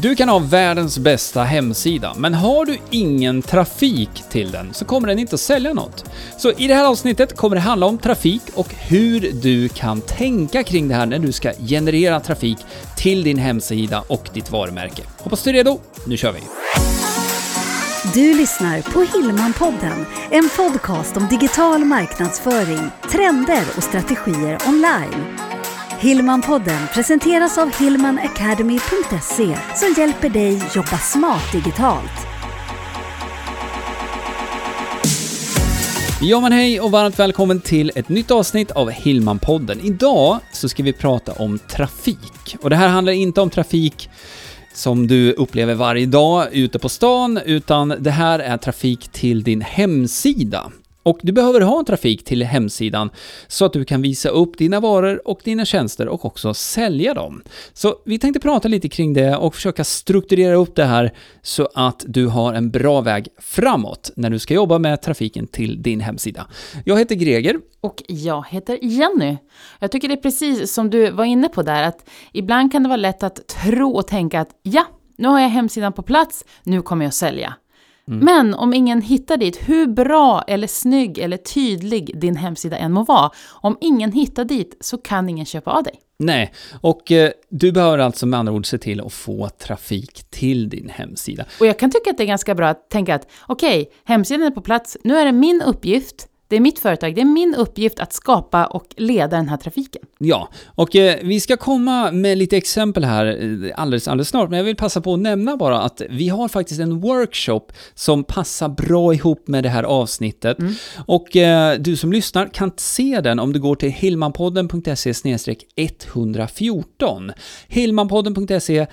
Du kan ha världens bästa hemsida, men har du ingen trafik till den så kommer den inte att sälja något. Så i det här avsnittet kommer det handla om trafik och hur du kan tänka kring det här när du ska generera trafik till din hemsida och ditt varumärke. Hoppas du är redo. Nu kör vi! Du lyssnar på Hillmanpodden, en podcast om digital marknadsföring, trender och strategier online. Hillmanpodden presenteras av hillmanacademy.se som hjälper dig jobba smart digitalt. Ja men hej och varmt välkommen till ett nytt avsnitt av Hillmanpodden. Idag så ska vi prata om trafik. Och det här handlar inte om trafik som du upplever varje dag ute på stan, utan det här är trafik till din hemsida. Och du behöver ha en trafik till hemsidan så att du kan visa upp dina varor och dina tjänster och också sälja dem. Så vi tänkte prata lite kring det och försöka strukturera upp det här så att du har en bra väg framåt när du ska jobba med trafiken till din hemsida. Jag heter Greger. Och jag heter Jenny. Jag tycker det är precis som du var inne på där, att ibland kan det vara lätt att tro och tänka att ja, nu har jag hemsidan på plats, nu kommer jag sälja. Mm. Men om ingen hittar dit, hur bra eller snygg eller tydlig din hemsida än må vara, om ingen hittar dit så kan ingen köpa av dig. Nej, och eh, du behöver alltså med andra ord se till att få trafik till din hemsida. Och jag kan tycka att det är ganska bra att tänka att okej, okay, hemsidan är på plats, nu är det min uppgift det är mitt företag, det är min uppgift att skapa och leda den här trafiken. Ja, och eh, vi ska komma med lite exempel här eh, alldeles, alldeles snart, men jag vill passa på att nämna bara att vi har faktiskt en workshop som passar bra ihop med det här avsnittet. Mm. Och eh, du som lyssnar kan se den om du går till hillmanpodden.se 114. Hillmanpodden.se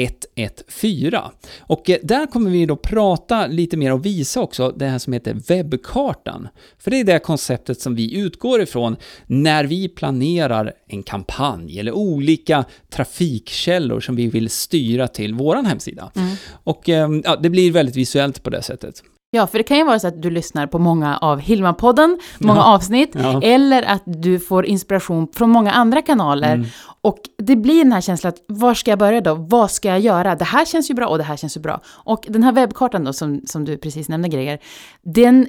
114. Och eh, där kommer vi då prata lite mer och visa också det här som heter webbkartan. För det är det konceptet som vi utgår ifrån när vi planerar en kampanj eller olika trafikkällor som vi vill styra till vår hemsida. Mm. Och ehm, ja, det blir väldigt visuellt på det sättet. Ja, för det kan ju vara så att du lyssnar på många av Hilma-podden, många ja. avsnitt, ja. eller att du får inspiration från många andra kanaler. Mm. Och det blir den här känslan att var ska jag börja då? Vad ska jag göra? Det här känns ju bra och det här känns ju bra. Och den här webbkartan då som, som du precis nämnde Greger, den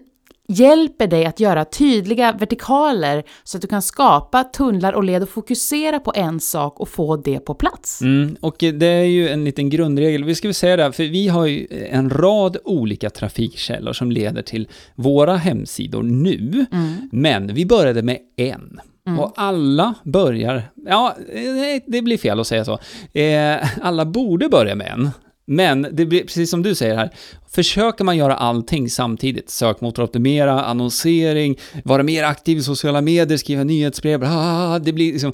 hjälper dig att göra tydliga vertikaler så att du kan skapa tunnlar och led och fokusera på en sak och få det på plats. Mm, och det är ju en liten grundregel. Vi ska väl säga det, för vi har ju en rad olika trafikkällor som leder till våra hemsidor nu. Mm. Men vi började med en. Mm. Och alla börjar, ja, det blir fel att säga så. Eh, alla borde börja med en. Men det blir precis som du säger här, försöker man göra allting samtidigt, sökmotoroptimera, annonsering, vara mer aktiv i sociala medier, skriva nyhetsbrev, ah, det blir liksom,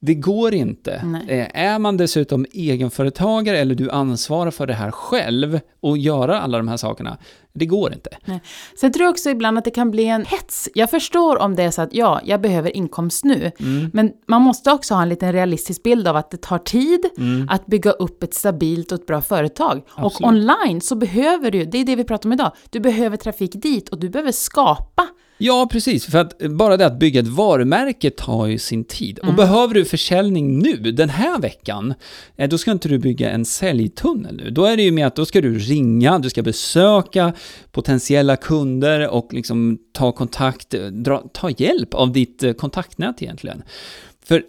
det går inte. Nej. Eh, är man dessutom egenföretagare eller du ansvarar för det här själv och göra alla de här sakerna, det går inte. Nej. Sen tror jag också ibland att det kan bli en hets. Jag förstår om det är så att ja, jag behöver inkomst nu. Mm. Men man måste också ha en liten realistisk bild av att det tar tid mm. att bygga upp ett stabilt och ett bra företag. Absolut. Och online så behöver du, det är det vi pratar om idag, du behöver trafik dit och du behöver skapa Ja, precis. För att bara det att bygga ett varumärke tar ju sin tid. Mm. Och behöver du försäljning nu, den här veckan, eh, då ska inte du bygga en säljtunnel nu. Då är det ju med att då ska du ringa, du ska besöka potentiella kunder och liksom ta kontakt, dra, ta hjälp av ditt eh, kontaktnät egentligen. För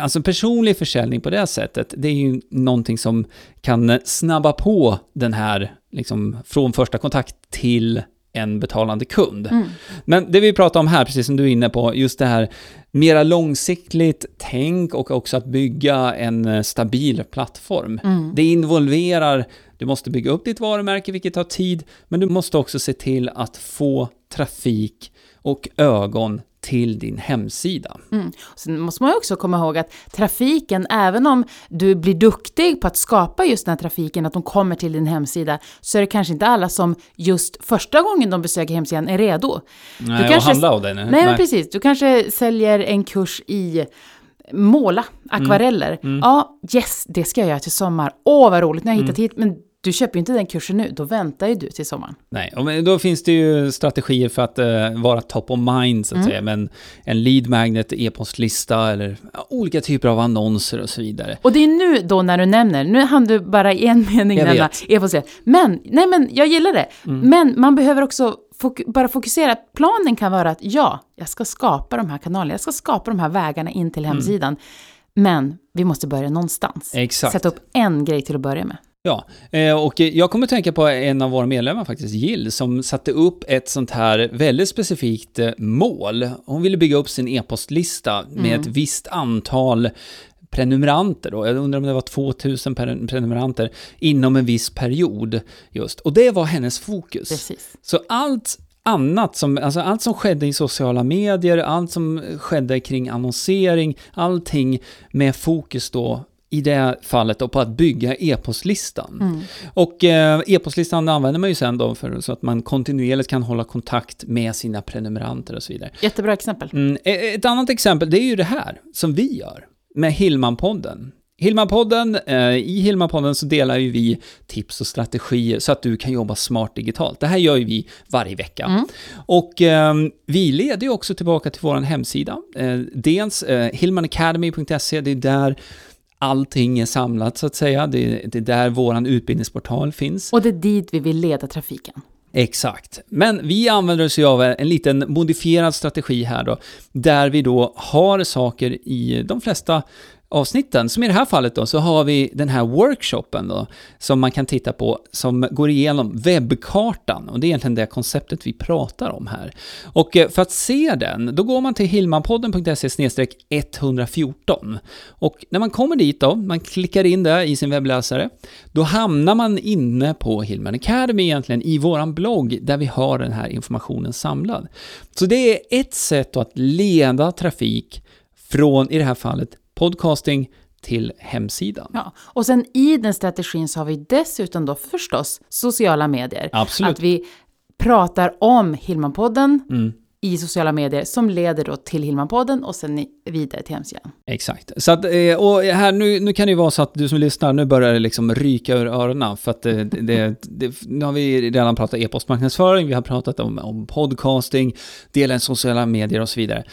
Alltså personlig försäljning på det sättet, det är ju någonting som kan snabba på den här, liksom, från första kontakt till en betalande kund. Mm. Men det vi pratar om här, precis som du är inne på, just det här mera långsiktigt tänk och också att bygga en eh, stabil plattform. Mm. Det involverar, du måste bygga upp ditt varumärke, vilket tar tid, men du måste också se till att få trafik och ögon till din hemsida. Mm. Sen måste man också komma ihåg att trafiken, även om du blir duktig på att skapa just den här trafiken, att de kommer till din hemsida, så är det kanske inte alla som just första gången de besöker hemsidan är redo. Nej, du kanske, handla av den. Nej, nej, men precis. Du kanske säljer en kurs i måla akvareller. Mm. Mm. Ja, yes, det ska jag göra till sommar. Åh, vad roligt, nu har jag hittat mm. hit. Men du köper ju inte den kursen nu, då väntar ju du till sommaren. Nej, och då finns det ju strategier för att uh, vara top of mind, så att mm. säga. Men en lead magnet, e-postlista eller ja, olika typer av annonser och så vidare. Och det är nu då när du nämner, nu hann du bara i en mening nämna e-postlista. Men, nej men jag gillar det. Mm. Men man behöver också fok bara fokusera. Planen kan vara att ja, jag ska skapa de här kanalerna, jag ska skapa de här vägarna in till mm. hemsidan. Mm. Men vi måste börja någonstans. Exakt. Sätta upp en grej till att börja med. Ja, eh, och jag kommer att tänka på en av våra medlemmar faktiskt, Jill, som satte upp ett sånt här väldigt specifikt eh, mål. Hon ville bygga upp sin e-postlista med mm. ett visst antal prenumeranter då. Jag undrar om det var 2000 prenumeranter inom en viss period just. Och det var hennes fokus. Precis. Så allt annat som, alltså allt som skedde i sociala medier, allt som skedde kring annonsering, allting med fokus då i det fallet då på att bygga e-postlistan. Mm. Och eh, e-postlistan använder man ju sen då för, så att man kontinuerligt kan hålla kontakt med sina prenumeranter och så vidare. Jättebra exempel. Mm, e, ett annat exempel, det är ju det här som vi gör med Hillman-podden. Hillman-podden, eh, i Hillman-podden så delar ju vi tips och strategier så att du kan jobba smart digitalt. Det här gör ju vi varje vecka. Mm. Och eh, vi leder ju också tillbaka till vår hemsida. Eh, dels eh, hillmanacademy.se, det är där allting är samlat så att säga. Det, det är där vår utbildningsportal finns. Och det är dit vi vill leda trafiken. Exakt. Men vi använder oss av en liten modifierad strategi här då, där vi då har saker i de flesta avsnitten. Som i det här fallet då, så har vi den här workshopen då, som man kan titta på, som går igenom webbkartan. Och det är egentligen det konceptet vi pratar om här. Och eh, för att se den, då går man till hilmanpodden.se 114. Och när man kommer dit då, man klickar in det i sin webbläsare, då hamnar man inne på Hillman Academy egentligen, i våran blogg, där vi har den här informationen samlad. Så det är ett sätt att leda trafik från, i det här fallet, podcasting till hemsidan. Ja, och sen i den strategin så har vi dessutom då förstås sociala medier. Absolut. Att vi pratar om Hillmanpodden mm. i sociala medier som leder då till Hillmanpodden och sen vidare till hemsidan. Exakt. Så att, eh, och här, nu, nu kan det ju vara så att du som lyssnar, nu börjar det liksom ryka ur öronen för att det, det, det, nu har vi redan pratat e-postmarknadsföring, vi har pratat om, om podcasting, dela i sociala medier och så vidare.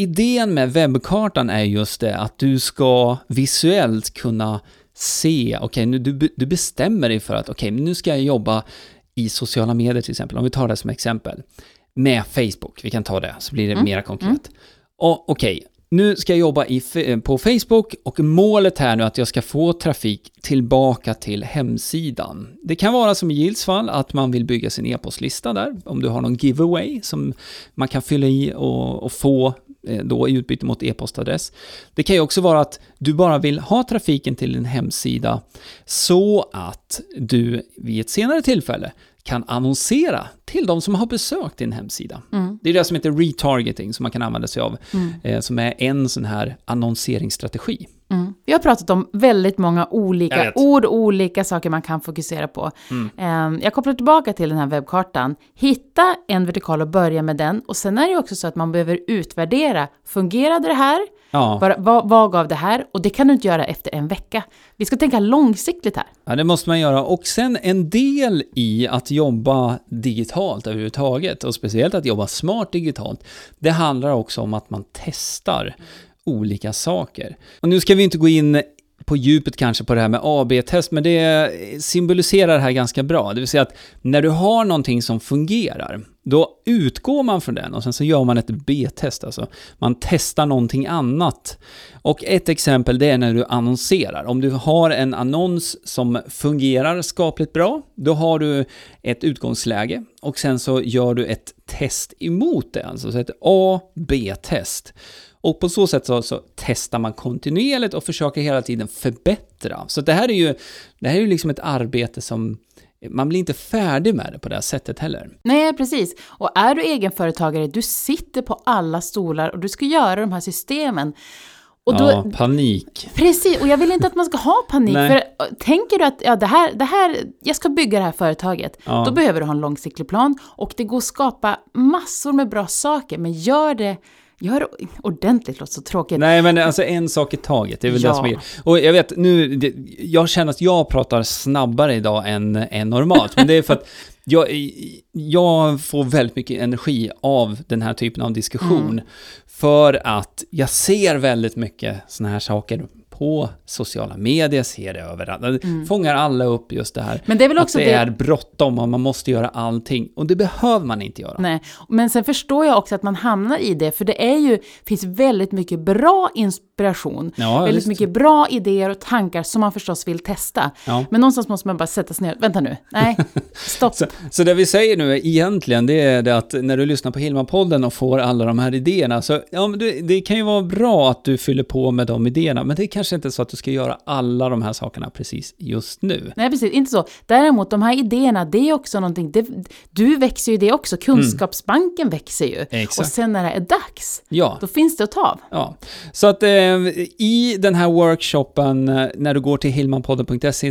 Idén med webbkartan är just det att du ska visuellt kunna se, okej, okay, du, du bestämmer dig för att okej, okay, nu ska jag jobba i sociala medier till exempel, om vi tar det som exempel, med Facebook, vi kan ta det, så blir det mm. mera konkret. Mm. Och okej, okay, nu ska jag jobba i, på Facebook och målet här nu är att jag ska få trafik tillbaka till hemsidan. Det kan vara som i Gills fall att man vill bygga sin e-postlista där, om du har någon giveaway som man kan fylla i och, och få Eh, då i utbyte mot e-postadress. Det kan ju också vara att du bara vill ha trafiken till din hemsida så att du vid ett senare tillfälle kan annonsera till de som har besökt din hemsida. Mm. Det är det som heter retargeting som man kan använda sig av, mm. eh, som är en sån här annonseringsstrategi. Mm. Vi har pratat om väldigt många olika ord, olika saker man kan fokusera på. Mm. Jag kopplar tillbaka till den här webbkartan. Hitta en vertikal och börja med den. Och sen är det också så att man behöver utvärdera. Fungerade det här? Ja. Vad, vad, vad gav det här? Och det kan du inte göra efter en vecka. Vi ska tänka långsiktigt här. Ja, det måste man göra. Och sen en del i att jobba digitalt överhuvudtaget, och speciellt att jobba smart digitalt, det handlar också om att man testar olika saker. Och nu ska vi inte gå in på djupet kanske på det här med AB-test, men det symboliserar det här ganska bra. Det vill säga att när du har någonting som fungerar, då utgår man från den och sen så gör man ett B-test, alltså man testar någonting annat. Och ett exempel det är när du annonserar. Om du har en annons som fungerar skapligt bra, då har du ett utgångsläge och sen så gör du ett test emot det, alltså ett A-B-test. Och på så sätt så, så, testar man kontinuerligt och försöker hela tiden förbättra. Så det här är ju, det här är ju liksom ett arbete som man blir inte färdig med det på det här sättet heller. Nej, precis. Och är du egenföretagare, du sitter på alla stolar och du ska göra de här systemen. Och då, ja, panik. Precis, och jag vill inte att man ska ha panik. För tänker du att ja, det här, det här, jag ska bygga det här företaget, ja. då behöver du ha en långsiktig plan. Och det går att skapa massor med bra saker, men gör det Gör ordentligt, låter så tråkigt. Nej, men alltså en sak i taget, det är väl Ja. det som är Och jag vet, nu, det, jag känner att jag pratar snabbare idag än, än normalt, men det är för att jag, jag får väldigt mycket energi av den här typen av diskussion. Mm. För att jag ser väldigt mycket såna här saker på sociala medier, ser det överallt. Det fångar alla upp just det här. Mm. Men det är väl också att det, det- är bråttom och man måste göra allting. Och det behöver man inte göra. Nej, men sen förstår jag också att man hamnar i det, för det är ju, finns väldigt mycket bra inspiration, Ja, väldigt visst. mycket bra idéer och tankar som man förstås vill testa. Ja. Men någonstans måste man bara sätta sig ner, vänta nu, nej, stopp. Så, så det vi säger nu är egentligen, det är det att när du lyssnar på Hilma-podden och får alla de här idéerna, så ja, det, det kan ju vara bra att du fyller på med de idéerna, men det är kanske inte så att du ska göra alla de här sakerna precis just nu. Nej, precis, inte så. Däremot, de här idéerna, det är också någonting, det, du växer ju det också, kunskapsbanken växer ju. Exakt. Och sen när det är dags, Ja. då finns det att ta av. Ja, så att eh, i den här workshopen, eh, när du går till hilmanpodden.se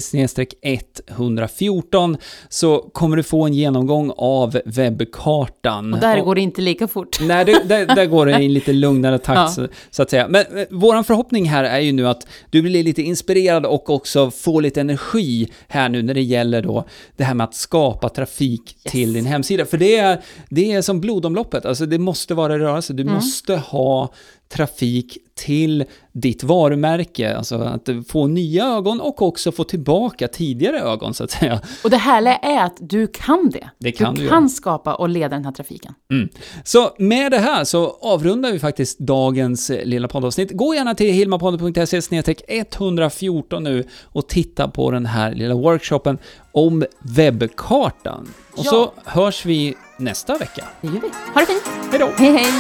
114 så kommer du få en genomgång av webbkartan. Och där Och- går det inte lika fort. Nej, det, där, där går det i en lite lugnare takt, Ja. så, så att säga. Men eh, våran förhoppning här är ju nu att du blir lite inspirerad och också får lite energi här nu när det gäller då det här med att skapa trafik till din hemsida. För det är, det är som blodomloppet, alltså det måste vara rörelse. Du måste ha trafik till ditt varumärke, alltså att få nya ögon och också få tillbaka tidigare ögon så att säga. Och det härliga är att du kan det. Det kan du du kan göra. skapa och leda den här trafiken. Mm. Så med det här så avrundar vi faktiskt dagens lilla poddavsnitt. Gå gärna till hilmapodden.se 114 nu och titta på den här lilla workshopen om webbkartan. Och Ja. så hörs vi nästa vecka. Det gör vi. Ha det fint! Hej då! Hej, hej!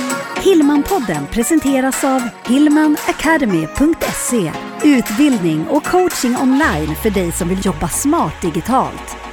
Hillmanpodden presenteras av hillmanacademy.se Utbildning och coaching online för dig som vill jobba smart digitalt.